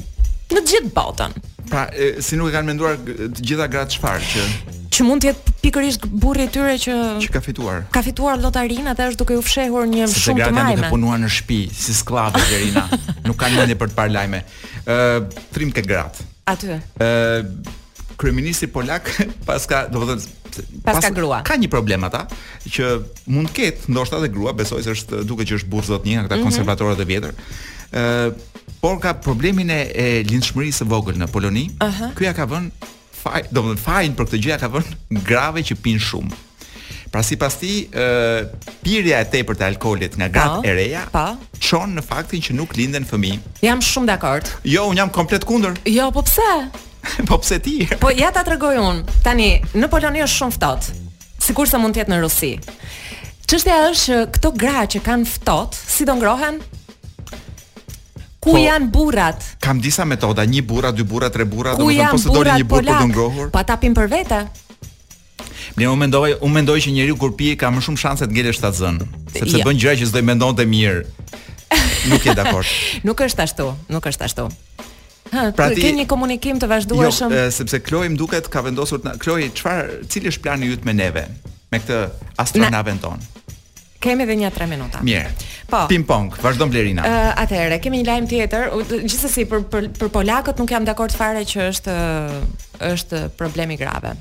në të gjithë botën. Pra, e, si nuk e kanë menduar të gjitha gratë çfarë që që mund të jetë pikërisht burri i tyre që që ka fituar. Ka fituar lotarinë, dhe është duke u fshehur një shumë të majme. Sepse gratë punojnë në shtëpi si skllave Gerina, nuk kanë mendje për të parë lajme. Ë, uh, trim te gratë. Aty. Ë, uh, kryeministri polak paska, domethënë Paska grua. Ka një problem ai që mund të ketë, ndoshta edhe grua, besoj se është duket që është burrë zotni nga këta mm -hmm. konservatorët e vjetër. Ë, por ka problemin e, e lindshmërisë së vogël në Poloni. Uh -huh. Ky ja ka vënë faj, domethënë fajin për këtë gjë ja ka vënë grave që pin shumë. Pra sipas tij, ë pirja e tepërt e alkoolit nga gratë e reja po. çon në faktin që nuk linden fëmijë. Jam shumë dakord. Jo, un jam komplet kundër. Jo, po pse? po pse ti? po ja ta tregoj un. Tani në Poloni është shumë ftohtë. Sikurse mund të jetë në Rusi. Çështja është që këto gra që kanë ftohtë, si do ngrohen? Ku po, janë burrat? Kam disa metoda, një burra, dy burra, tre burra, domethënë po s'doli një burrë për të ngrohur. Po ta pim për vete. Mirë, unë mendova, unë mendoj që njeriu kur pi ka më shumë shanse të ngelë shtatzënë, sepse ja. bën gjëra që s'do i mendonte mirë. Nuk jam dakord. nuk është ashtu, nuk është ashtu. Ha, pra ti ke një komunikim të vazhdueshëm. Jo, sepse Kloi më duket ka vendosur Kloi, çfarë, cili është plani yt me neve? Me këtë astronavën tonë. Kemi edhe nja 3 minuta. Mirë. Po. Ping pong, vazhdon Blerina. Ë, uh, atëherë kemi një lajm tjetër. Gjithsesi për për për polakët nuk jam dakord fare që është është problemi grave.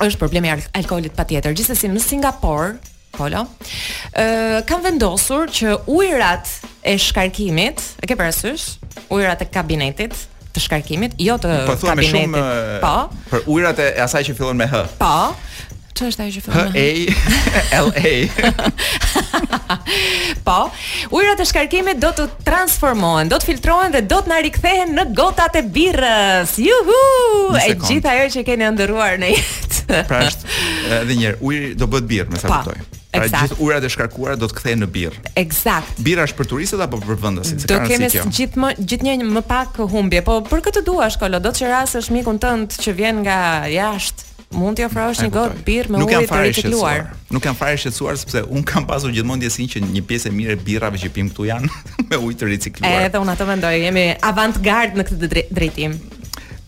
Është problemi i alkoolit patjetër. Gjithsesi në Singapur, Polo, ë uh, kanë vendosur që ujërat e shkarkimit, e ke parasysh? Ujërat e kabinetit, të shkarkimit, jo të po, kabinetit. Po. Për ujrat e asaj që fillon me H. Po. Ç'është ajo që fillon me H? A L A. Po, ujërat e shkarkimit do të transformohen, do të filtrohen dhe do të na rikthehen në gotat e birrës. Juhu! E gjithë ajo që keni ëndërruar në jetë. Pra është edhe një herë, uji do bëhet birrë, me sa kuptoj. Pra gjithë ujërat e shkarkuara do të kthehen në birrë. Eksakt. Birra është për turistët apo për vendasit? Do kemi gjithmonë gjithnjë më pak humbje, po për këtë dua ç'Kolo, do të qerasësh mikun tënd që vjen nga jashtë. Mund t'i ofrosh një gotë birrë me ujë të ricikluar. Nuk jam fare e shqetësuar sepse un kam pasur gjithmonë ndjesinë që një pjesë e mirë e birrave që pim këtu janë me ujë të ricikluar. Edhe un atë mendoj, jemi avant-gard në këtë drejtim.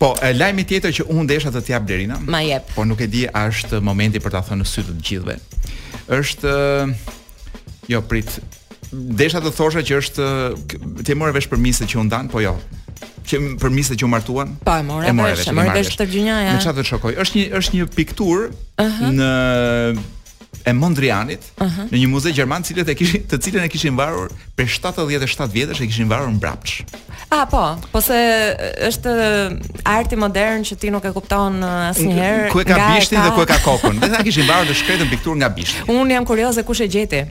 Po, lajmi tjetër që unë desha të t'jap Blerina. Ma jep. Po nuk e di a është momenti për ta thënë në sy të gjithëve. Është jo prit. Desha të thosha që është ti e more vesh për miset që u ndanë, po jo. për miset që u martuan? Po, e mora vesh, e mora vesh të gjinjaja. Me çfarë të të shokoj? Është një është një pikturë uh -huh. në e Mondrianit uh -huh. në një muze gjerman të cilën e kishin të cilën e kishin varur prej 77 vjetësh e kishin varur mbrapsh. Ah po, po se është arti modern që ti nuk e kupton uh, asnjëherë. Ku e ka bishtin ka... dhe ku e ka kokën? Dhe këta e kishin varur të shkretën pikturë nga bishti. Unë jam kurioze kush e gjeti.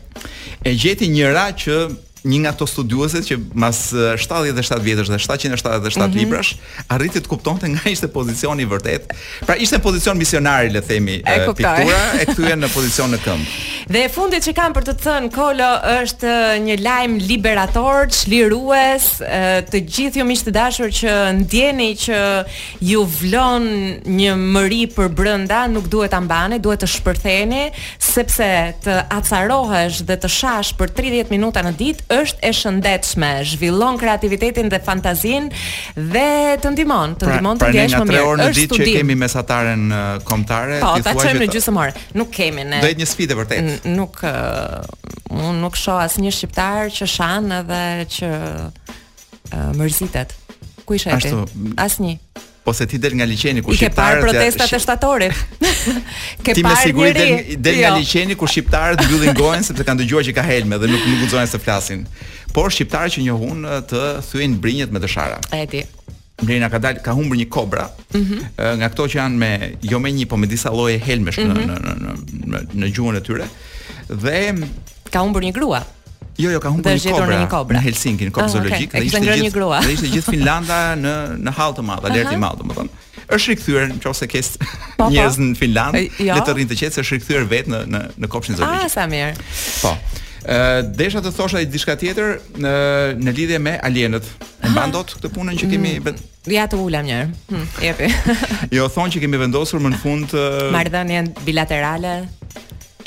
E gjeti njëra që një nga ato studiueset që mas 77 vjetësh dhe 777 mm -hmm. librash arriti të kuptonte nga ishte pozicioni i vërtet. Pra ishte në pozicion misionari, le të themi, piktura e kthyen në pozicion në këmbë. Dhe e fundit që kam për të thënë Kolo është një lajm liberator, çlirues, të gjithë ju miq të dashur që ndjeni që ju vlon një mëri për brënda, nuk duhet ta mbani, duhet të shpërtheni, sepse të acarohesh dhe të shash për 30 minuta në ditë është e shëndetshme, zhvillon kreativitetin dhe fantazinë dhe të ndihmon, të pra, ndihmon pra, të ndjesh më mirë. Pra, ne atë një orë në ditë që kemi mesataren kombëtare, po, ta çojmë në gjysmë ore. Nuk kemi ne. Do jetë një sfidë vërtet. Nuk unë nuk shoh asnjë shqiptar që shan edhe që mërzitet. Ku i sheh ti? Asnjë. Po se ti del nga liqeni ku shqiptarët janë. Ke parë protestat e shtatorit. Ke ti parë njeri. Del, del nga jo. liqeni ku shqiptarët mbyllin gojën sepse kanë dëgjuar që ka helme dhe nuk nuk guxojnë të flasin. Por shqiptarët që njoh unë të thyejnë brinjët me të shara. E di. Blerina ka dalë, ka humbur një kobra. Mm -hmm. Nga këto që janë me jo me një, po me disa lloje helmesh mm -hmm. në, në në në në gjuhën e tyre. Dhe ka humbur një grua. Jo, jo, ka humbur një kobra, një kobra në Helsinki, në kopsht oh, okay. zoologjik, dhe ishte gjithë një grua. Dhe ishte gjithë Finlanda në në hall të madh, alert i madh, domethënë. Është rikthyer nëse ke po, po. njerëz në Finlandë, jo. le të rrinë të qetë se është rikthyer vetë në në në kopshtin ah, zoologjik. Ah, sa mirë. Po. Ë, desha të thosha diçka tjetër në në lidhje me alienët. E mban dot këtë punën që kemi mm, Ja të ulem njëherë. Hm, jepi. jo thonë që kemi vendosur më në fund uh... marrëdhënien bilaterale.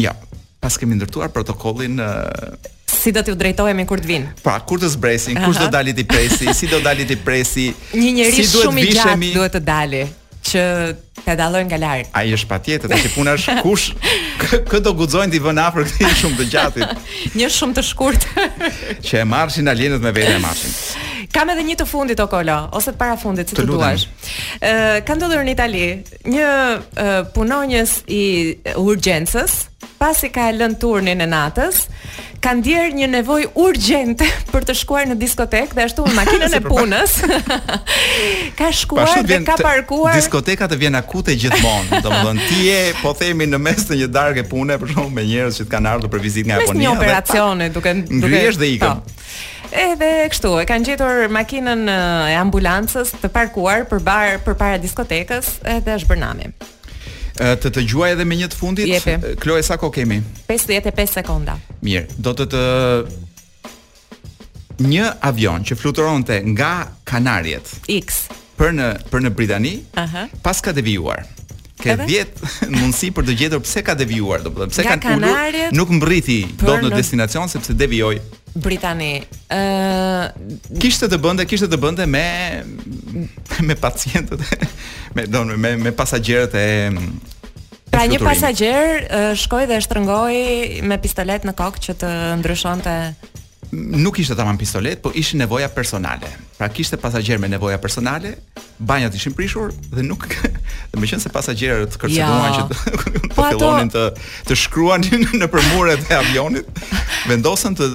Jo, po s' kemi ndërtuar protokollin uh si do t'ju drejtohemi kur të vinë. Pra, kur të zbresin, kush do dali t'i presi, si do dali t'i presi. Një njeri shumë i gjatë duhet të dali që Ta dalloj nga larg. Ai është patjetër, tash puna është kush kë do guxojnë t'i vënë afër këtij shumë të gjatit. Një shumë të shkurt. që e marrshin alienët me vete e marrshin. Kam edhe një të fundit o Kolo, ose të para fundit, si të, të duash. Ë, ka ndodhur në Itali një uh, punonjës i urgjencës, pasi ka lënë turnin e natës, ka ndjerë një nevojë urgjente për të shkuar në diskotekë dhe ashtu me makinën e punës. ka shkuar ashtu dhe ka parkuar. Diskoteka të vjen akute gjithmonë. Domethënë ti je po themi në mes të një darke pune për shembull me njerëz që të kanë ardhur për vizitë nga Japonia. Mes një operacioni duke duke ngrihesh dhe ikën. Po. Edhe kështu, e kanë gjetur makinën e ambulancës të parkuar përballë përpara diskotekës, edhe është bërë nami. Të të gjuaj edhe me një të fundit? Jepi. Kloe, sa kohë kemi? 55 sekonda. Mirë, do të të... Një avion që fluturonte nga Kanariet... X. Për në, për në Britani, uh -huh. pas ka devijuar. Ke 10 mundësi për të gjetur pse ka devijuar, domethënë, pse kanë ulur, nuk mbërriti dot në, në destinacion sepse devijoi Britani. Ë uh... kishte të bënte, kishte të bënte me me pacientët, me don me me pasagjerët e Pra një pasagjer uh, shkoi dhe shtrëngoi me pistoletë në kokë që të ndryshonte nuk ishte tamam pistoletë, po ishin nevoja personale. Pra kishte pasagjerë me nevoja personale, banjat ishin prishur dhe nuk dhe meqenëse pasagjerët kërcënuan që të po fillonin të të shkruanin nëpër muret e avionit, vendosën të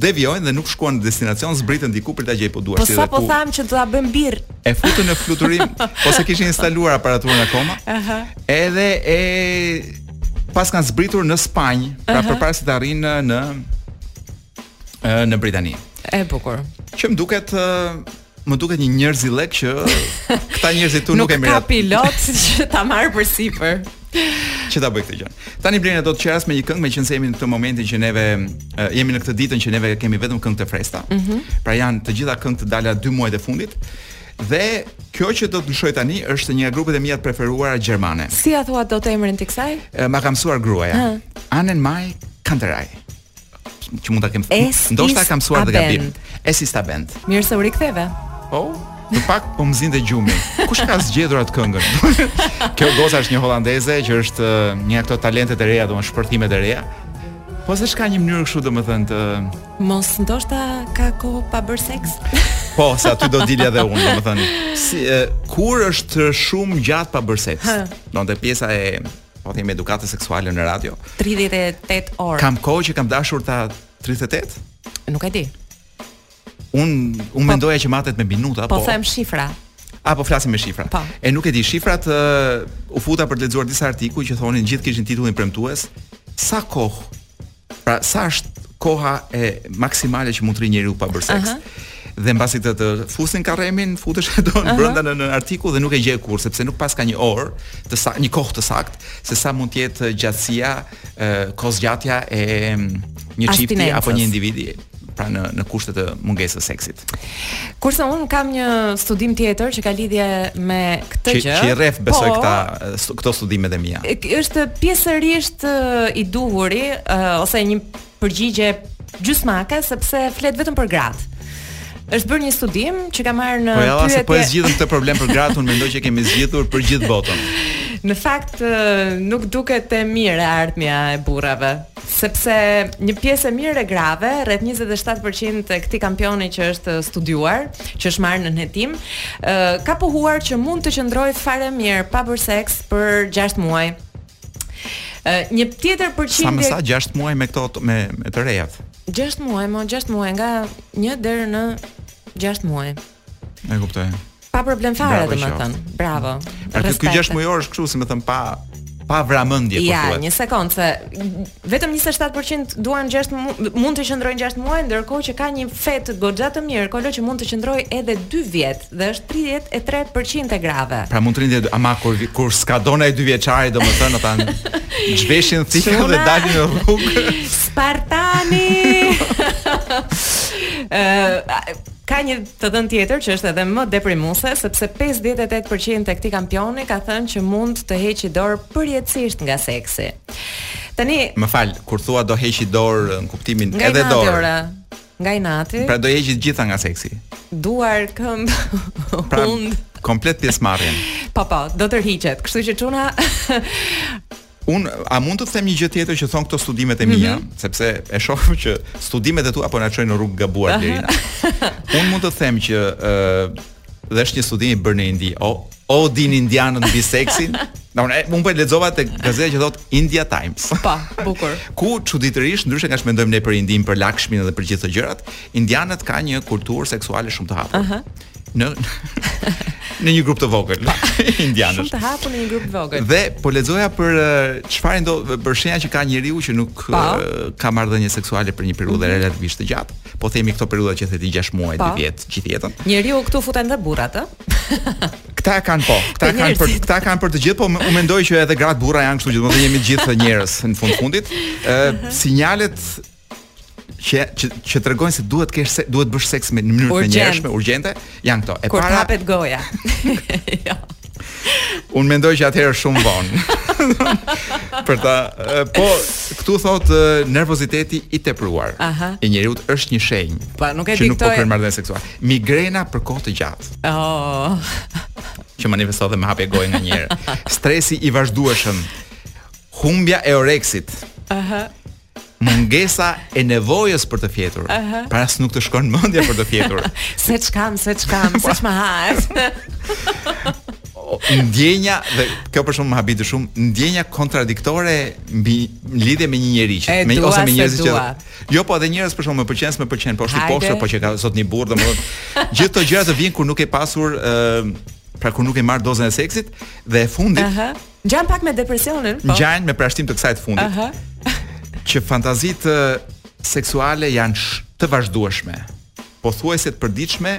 devijojnë dhe nuk shkuan në destinacion, zbritën diku për ta gjej po duash po si dhe ku. Po sa po tham që do ta bëjmë birr. E futën në fluturim, po s'e kishin instaluar aparaturën akoma. Aha. Edhe e pas kanë zbritur në Spanjë, pra uh -huh. përpara se të arrijnë në në Britani. E bukur. Që më duket më duket një njerëzillëk që këta njerëz këtu nuk, nuk e merr. Nuk ka pilot që ta marrë përsipër. Që ta bëjë këtë gjë. Tani Blerina do të qeras me një këngë, meqenëse jemi në këtë momentin që neve jemi në këtë ditën që neve kemi vetëm këngë të freskëta. Mm -hmm. Pra janë të gjitha këngë të dala 2 muajt e fundit. Dhe kjo që do të lëshoj tani është një nga grupet e mia të preferuara gjermane. S'ia thua dot emrin ti kësaj? Ma ka mësuar gruaja. AnnenMayKantereit. që mund ta kem ndoshta e kam mësuar dhe gabim. Es ist Abend. Mirë se u riktheve. Po, në fakt po më zinte dhe gjumi. Kush ka zgjedhur atë këngën? Kjo goca është një holandeze që është një nga ato talente të reja, domethënë shpërthime të reja. Po se ç'ka një mënyrë kështu domethënë të Mos ndoshta ka kohë pa bërë seks? Po, se aty do dilja dhe unë, domethënë, si, e, kur është shumë gjatë pa bërë seks? Do të pjesa e po themi edukatën seksuale në radio. 38 orë? Kam kohë që kam dashur ta 38? Nuk e di. Un un po, mendoja që matet me minuta, po. Po them shifra. Apo flasim me shifra. Po. E nuk e di shifrat uh, u futa për të lexuar disa artikuj që thonin gjithë kishin titullin premtues. Sa kohë Pra sa është koha e maksimale që mund të rri njeriu pa bërë seks. Aha. Dhe mbasi të të fusin karremin, futesh ti brenda në, në artikull dhe nuk e gjen kurrë sepse nuk paska një orë të sa një kohë të saktë se sa mund të jetë gjatësia, ë, kohëzgjatja e mm, një çifti Abstinencës. apo një individi. pra në në kushtet e mungesës së seksit. Kurse un kam një studim tjetër që ka lidhje me këtë gjë. Që i rreh besoj po, këta këto studimet e mia. Është pjesërisht i duhuri ose një përgjigje gjysmake sepse flet vetëm për gratë. Është bërë një studim që ka marrë në pyetje. Po ja, se po e zgjidhëm këtë problem për gratë, unë mendoj që kemi zgjidhur për gjithë botën. Në fakt nuk duket e mirë e ardhmja e burrave. sepse një pjesë e mirë e grave, rreth 27% e këtij kampioni që është studiuar, që është marrë nën hetim, ë ka pohuar që mund të qëndrojë fare mirë pa bërë seks për 6 muaj. Ë një tjetër përqindje Sa më sa 6 muaj me këto me me të rejat. 6 muaj, mo 6 muaj nga 1 deri në 6 muaj. E kuptoj. Pa problem fare domethënë. Bravo. Pra ky ky 6 mujor është kështu si me thënë pa pa vramendje po thua. Ja, një sekond se vetëm 27% duan 6 mund të qëndrojnë 6 muaj, ndërkohë që ka një fetë goxha të mirë, Kolo që mund të qëndrojë edhe 2 vjet dhe është 33% e grave. Pra mund të rrinë ama kur kur skadon 2 vjeçari domethënë ata zhveshin thikën dhe dalin në rrugë. Spartani. Ëh, Ka një të dhënë tjetër që është edhe më deprimuese, sepse pesëdhjetë e tetë për qind e këtij kampioni ka thënë që mund të heqi dorë përjetësisht nga seksi. Tani, Më fal, kur thua do heqi dorë në kuptimin nga edhe dorë. Nga dora, nga inati, Pra do heqi të gjitha nga seksi. duar, këmbë, Pra hund. komplet pjesëmarrjen. Po po, do tërhiqet. Kështu që çuna Un a mund të them një gjë tjetër që thon këto studimet e mia, mm -hmm. sepse e shoh që studimet e tua po na çojnë në rrugë të gabuar deri tani. Un mund të them që ë uh, dhe është një studim i bërë në Indi. O, e dinë indianët mbi seksin? Po unë e lexova te gazeta që thotë India Times. Pa, po, bukur. Ku çuditërisht, ndryshe nga ç'mendojmë ne për Indinë, për Lakshmin dhe për gjithë këto gjërat, indianët kanë një kulturë seksuale shumë të hapur. Uh -huh. në në një grup të vogël indianësh. Shumë të hapur në një grup të vogël. Dhe po lexoja për çfarë ndo për shenja që ka njeriu që nuk pa. Po. ka marrëdhënie seksuale për një periudhë mm -hmm. relativisht të gjatë. Po themi këto periudha që the ti 6 muaj, 2 po. vjet, gjithë jetën. Njeriu këtu futen dhe burrat, ë? Këta e kanë po, këta kanë për këta kanë për të gjithë, po unë mendoj që edhe gratë burra janë kështu gjithmonë, jemi të gjithë njerëz në fund të fundit. Ë sinjalet që që, që tregojnë se duhet të kesh se, duhet të bësh seks me në mënyrë të menjëhershme, urgjente, janë këto. E Kur para hapet goja. jo. Unë mendoj që atëherë është shumë vonë. për ta po këtu thotë nervoziteti i tepruar Aha. i njeriu është një shenjë pa nuk e di këto po marrëdhënie seksuale migrena për kohë të gjatë oh që manifestohet me hapje gojë nga njëherë stresi i vazhdueshëm humbja e oreksit Aha. mungesa e nevojës për të fjetur. Uh -huh. Pra se nuk të shkon mendja për të fjetur. seç kam, seç kam, seç më hahet. ndjenja dhe kjo për shkak më habit shumë, ndjenja kontradiktore mbi lidhje me një njerëz që me ose me njerëz që jo po edhe njerëz për shkak më pëlqen, më pëlqen, po është i poshtër, po që ka sot një burrë, domethënë gjithë këto gjëra të vijnë kur nuk ke pasur ë pra kur nuk e marr dozën e seksit dhe e fundit uh -huh. Ngjan pak me depresionin, po. Ngjan me përjashtim të kësaj të fundit. Aha. Që fantazitë seksuale janë sh, të vazhdueshme. Pothuajse të përditshme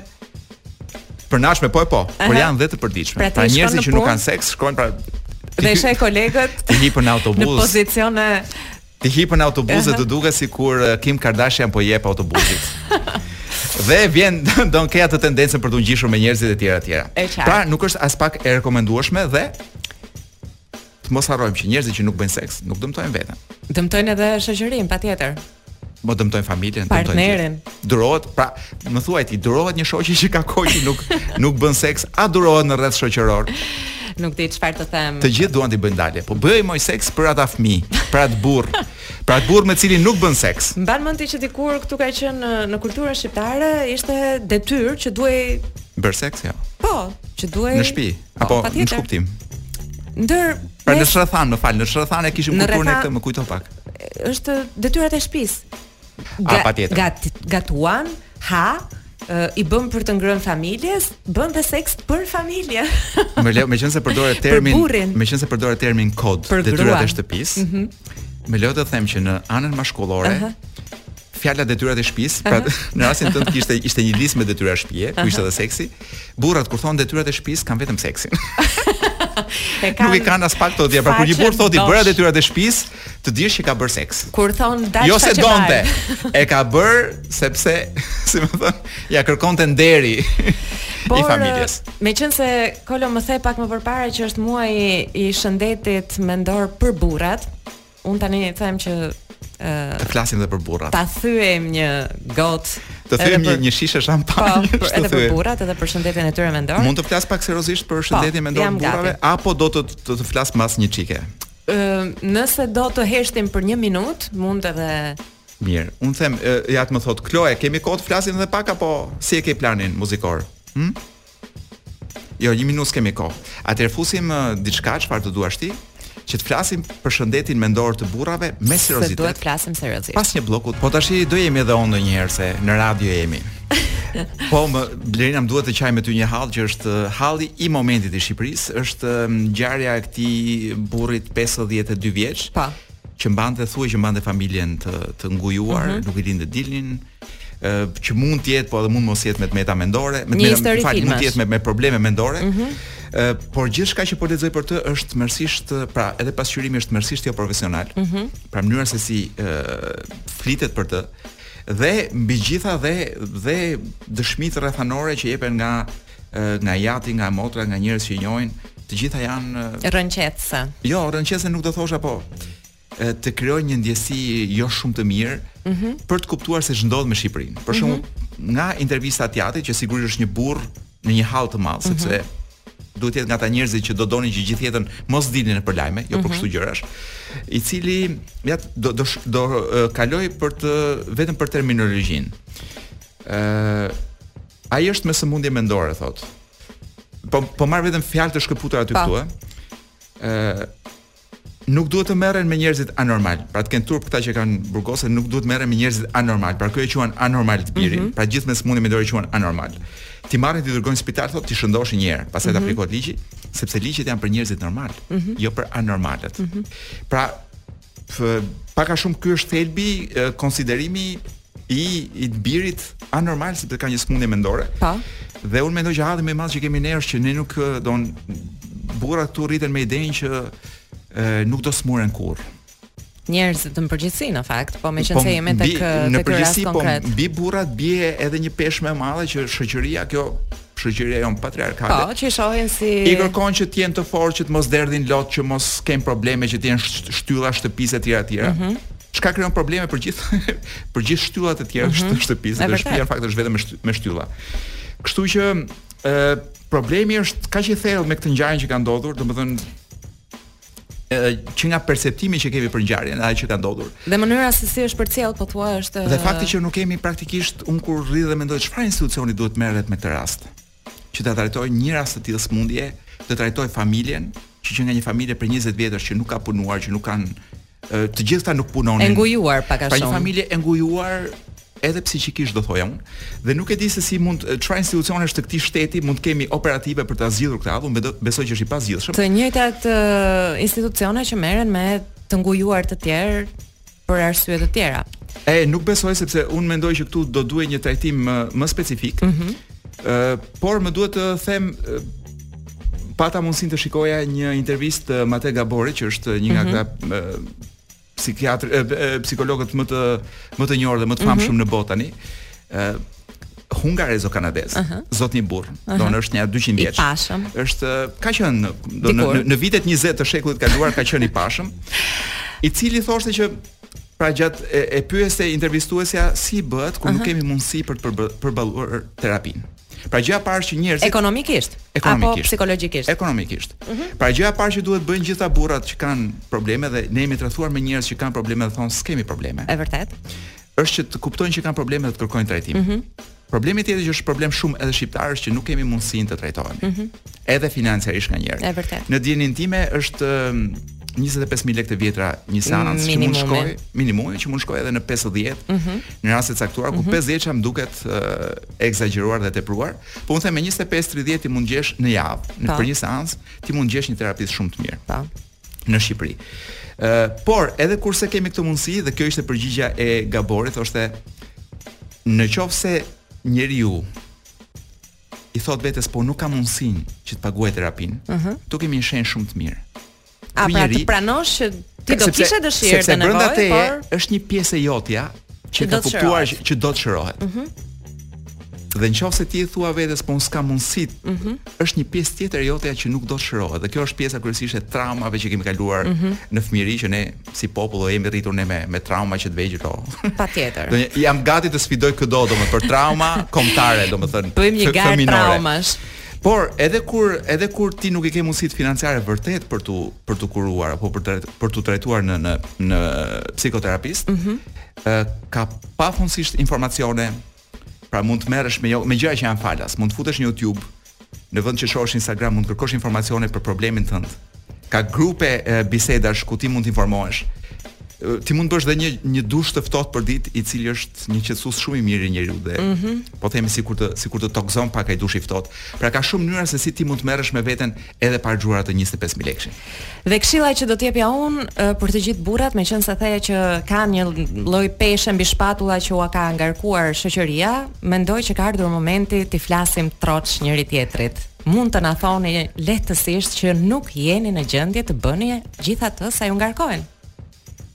përnatshme po e po, Aha. por janë dhe të përditshme. Pra, pra njerëzit që nuk kanë seks shkojnë pra dhe sheh kolegët në autobus në pozicione Ti hipën në autobuz dhe të duket sikur eh, Kim Kardashian po i jep autobuzit. dhe vjen don ke atë tendencën për t'u ngjeshur me njerëzit e tjerë etj. Pra nuk është aspak e rekomendueshme dhe të mos harrojmë që njerëzit që nuk bëjnë seks nuk dëmtojnë veten. Dëmtojnë edhe shoqërinë patjetër. Po dëmtojnë familjen, dëmtojnë partnerin. Durohet, pra, më thuaj ti, durohet një shoqe që ka kohë që nuk nuk bën seks, a durohet në rreth shoqëror? Nuk di çfarë të them. Të gjithë duan të bëjnë dalje, po bëj moj seks për ata fëmijë, për atë burrë, për atë burrë me të cilin nuk bën seks. Mban mend ti që dikur këtu ka qenë në, në kulturën shqiptare ishte detyrë që duhej bërë seks, ja. Jo. Po, që duhej në shtëpi, po, apo në ç'kuptim. Ndër Pra në ç'rrethanë, më fal, në ç'rrethanë e kishim kulturën e këtë, më kujto pak. Është detyrat e shtëpisë. A patjetër. Gat, gatuan, ha, i bën për të ngrënë familjes, bën dhe seks për familje. Më lër, meqenëse përdore termin, meqenëse përdore termin kod për detyrat e shtëpisë. Mm -hmm. Më lër të them që në anën mashkullore, uh -huh. fjala detyrat e shtëpisë, uh -huh. pra në rastin tënd kishte ishte një listë me detyra shtëpie, ku ishte edhe seksi. Uh -huh Burrat kur thonë detyrat e shtëpisë kanë vetëm seksin. E kanë. Nuk i kanë aspak tjetra, pra kur një burrë thotë bëra detyrat e shtëpisë, ta dish që ka bër seks. Kur thon dashuri jo se donte, e ka bër sepse, si me thon, ja kërkonte nderi po, i familjes. Meqënëse Kloe më the pak më përpara që është muaj i shëndetit mendor për burrat, Un tani them që uh, të flasim edhe për burrat. Ta thyejm një got. Të thyejm një, një shishe shampanje. Po, edhe për burrat, edhe për shëndetin e tyre mendor. Mund të flas pak seriozisht për po, shëndetin mendor të burrave apo do të të, të flas mbas një çike? Ë, nëse do të heshtim për një minutë, mund edhe Mirë, un them ja të na thot Kloe, kemi kohë të flasim edhe pak apo si e ke planin muzikor? Hm? Jo, një minutë kemi kohë. Atëherë fusim uh, diçka çfarë të duash ti, që të flasim për shëndetin mendor të burrave me seriozitet. Se duhet të flasim seriozisht. Pas një blloku, po tash do jemi edhe on ndonjëherë se në radio jemi. Po më Blerina më duhet të qaj me ty një hall që është uh, halli i momentit i Shqipërisë, është um, ngjarja e këtij burrit 52 vjeç. Pa. Po. Që mbante thuaj që mbante familjen të ngujuar, mm -hmm. nuk i linte të dilnin. Ë që mund të jetë, po edhe mund mos jetë me të meta mendore, me të meta, fal, mund të jetë me, me probleme mendore. Mm -hmm. Uh, por gjithçka që po lexoj për të është tmerrësisht, pra edhe pasqyrimi është tmerrësisht jo profesional. Mm -hmm. Pra mënyra se si uh, flitet për të dhe mbi gjitha dhe dhe dëshmitë rrethanore që jepen nga nga i ati, nga motra, nga njerëz që i njohin, të gjitha janë rrënqethëse. Jo, rrënqethëse nuk do thosha po. të krijojnë një ndjesi jo shumë të mirë mm -hmm. për të kuptuar se ç'ndodh me Shqipërinë. Për shembull, mm -hmm. nga intervista e të jatit, që sigurisht është një burrë në një hall të madh, sepse mm -hmm duhet të jetë nga ata njerëzit që do donin që gjithë jetën mos dilnin nëpër lajme, jo mm -hmm. për mhm. kësi gjërash, i cili ja do do do kaloj për të vetëm për terminologjinë. ë uh, Ai është me sëmundje mendore, thot. Po po marr vetëm fjalë të shkëputura aty këtu, ë. Nuk duhet të merren me njerëzit anormal. Pra të kenë turp këta që e kanë burgosur, nuk duhet të merren me njerëzit anormal. Pra ky e quan anormal të birin. Mm -hmm. Pra gjithë me sëmundje mendore e quan anormal. T'i marrin t'i dërgojnë spital thotë t'i shëndoshin një herë, pastaj mm -hmm. të mhm. aplikohet ligji, sepse ligjet janë për njerëzit normal, mm -hmm. jo për anormalët. Mm -hmm. Pra pak a shumë ky është thelbi konsiderimi i i të birit anormal sepse ka një sëmundje mendore. Po. Dhe unë mendoj që halli më i madh që kemi ne është që ne nuk don burrat këtu rriten me idenë që e, nuk do smuren kurrë. Njerëzit në përgjithësi në fakt, po meqenëse po, jemi tek tek rast po, konkret. Në përgjithësi po mbi burrat bie edhe një peshë më e madhe që shoqëria kjo shoqëria jonë patriarkale. Po, që i shohin si i kërkon që të jenë të fortë, që të mos derdhin lot, që mos kenë probleme, që të jenë shtylla e shtëpisë etj etj. Mm -hmm. Çka krijon probleme për gjithë për gjithë shtyllat e tjera mm -hmm. shtëpisë, dhe shtëpia në fakt është vetëm me shtylla. Kështu që ë problemi është kaq i thellë me këtë ngjarje që ka ndodhur, domethënë që nga perceptimi që kemi për ngjarjen, ajo që ka ndodhur. Dhe mënyra se si është përcjell, po thua është Dhe fakti që nuk kemi praktikisht un kur rri dhe mendoj çfarë institucioni duhet merret me këtë rast. Që ta trajtoj një rast të tillë smundje, të trajtoj familjen, që vjen nga një familje prej 20 vjetësh që nuk ka punuar, që nuk kanë të gjithë ata nuk punonin. E ngujuar pak a shumë. Pra një familje e ngujuar edhe psiqikisht do thoja unë dhe nuk e di se si mund çfarë institucionesh të këtij shteti mund të kemi operative për ta zgjidhur këtë rast unë besoj që është i pazgjidhshëm të njëjtat uh, institucione që merren me të ngujuar të tjerë për arsye të tjera e nuk besoj sepse unë mendoj që këtu do duhet një trajtim më, më specifik mm -hmm. uh, por më duhet të them uh, pata mundësinë të shikoja një intervistë të Mate Gabori, që është një nga mm -hmm. këta psikiatrit e, e, psikologët më të më të njohur dhe më të mhm. famshëm mm -hmm. në botë tani. ë Hungarezo kanadez, uh -huh. zotni burr, uh -huh. domethënë është një 200 vjeç. Është ka qenë domethënë, në, në vitet 20 të shekullit kaluar ka qenë i pashëm. I cili thoshte që pra gjatë e, e pyeste intervistuesja si bëhet kur uh -huh. nuk kemi mundësi për të përballuar terapinë. Pra gjëja e parë që njerëzit ekonomikisht, ekonomikisht apo psikologjikisht. Ekonomikisht. Mm -hmm. Pra gjëja e parë që duhet bëjnë gjitha burrat që kanë probleme dhe ne jemi rrethuar me njerëz që kanë probleme dhe thon s'kemi probleme. Është vërtet. Është që të kuptojnë që kanë probleme dhe të kërkojnë trajtim. Mm -hmm. Problemi tjetër që është problem shumë edhe shqiptar është që nuk kemi mundësinë të trajtohemi. Mm -hmm. Edhe financiarisht nganjëherë. Është vërtet. Në dijenin time është 25000 lekë të vjetra një seancë që mund shkoj minimumi që mund shkoj edhe në 50 mm -hmm. në raste të caktuara ku mm -hmm. 50-shja më duket uh, e ekzagjeruar dhe tepruar, po unë them me 25-30 ti mund gjesh në javë, në për një seancë, ti mund gjesh një terapist shumë të mirë. Po. Në Shqipëri. Ë, por edhe kur s'e kemi këtë mundësi dhe kjo ishte përgjigja e Gaborit, thoshte në qoftë se njeriu i thot vetes po nuk kam mundësinë që të paguaj terapinë, uh -huh. tu kemi një shenjë shumë të mirë. A pra të pranosh që ti do kishe dëshirë dhe nevojë, por sepse brenda teje është një pjesë e jotja që ka kuptuar që do të shërohet. Ëh. Mhm. Dhe në qoftë se ti i thua vetes po unë s'kam mundësi mm -hmm. është një pjesë tjetër e jotja që nuk do të shërohet Dhe kjo është pjesa kryesisht e traumave që kemi kaluar mm -hmm. në fmijri Që ne si popull jemi rritur ne me, me trauma që të vegjël po Patjetër Dhe jam gati të sfidoj këdo domethënë për trauma kombtare domethënë Bëjmë një garë traumash Por, edhe kur edhe kur ti nuk i ke mundësitë financiare vërtet për t'u për t'u kuruar apo për të për t'u drejtuar në në në psikoterapist, mm -hmm. uh, ka pafundësisht informacione. Pra mund të merresh me jo, me gjëra që janë falas, mund të futesh në YouTube, në vend që t'shohësh Instagram mund të kërkosh informacione për problemin tënd. Ka grupe bisedash ku ti mund të informohesh. Ti mund të bësh dhe një një dush të ftohtë për ditë, i cili është një qetësues shumë i mirë i njeriu dhe mm -hmm. po themi sikur të sikur të tokëzon pak ai dush i ftohtë. Pra ka shumë mënyra se si ti mund të merresh me veten edhe pa harxhuar atë 25000 lekësh. Dhe këshilla që do të jepja un për të gjithë burrat, meqense the që kanë një lloj peshe mbi shpatulla që ua ka ngarkuar shoqëria, mendoj që ka ardhur momenti t'i flasim troç njëri-tjetrit. Mund të na thoni lehtësisht që nuk jeni në gjendje të bëni gjithë atë sa ju ngarkojnë.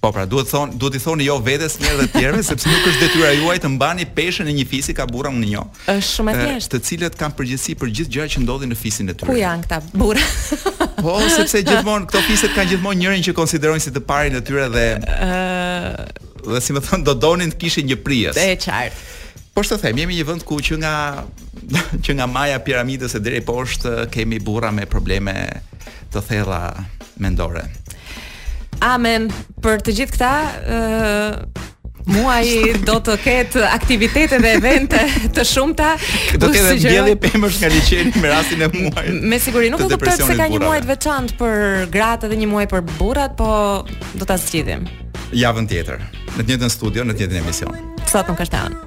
Po pra, duhet thon, duhet t'i thoni jo vetes dhe të tjerëve sepse nuk është detyra juaj të mbani peshën e një fisi ka burra unë njoh. Është shumë e thjeshtë. Të cilët kanë përgjegjësi për gjithë gjërat që ndodhin në fisin e tyre. Ku janë këta burra? po, sepse gjithmonë këto fiset kanë gjithmonë njërin që konsiderojnë si të parin e tyre dhe ë dhe si me thënë do donin të kishin një prijës. Është qartë. Po ç'të them, jemi një vend ku që nga që nga maja e piramidës e deri poshtë kemi burra me probleme të thella mendore. Amen. Për të gjithë këta, ë uh, muaji do të ketë aktivitete dhe evente të shumta. Do të ketë mbjellje pemësh nga liçeni me rastin e muajit. Me siguri nuk e kuptoj pse ka një muaj të veçantë për gratë dhe një muaj për burrat, po do ta zgjidhim. Javën tjetër, në të njëjtën studio, në të njëjtin emision. Sot nuk është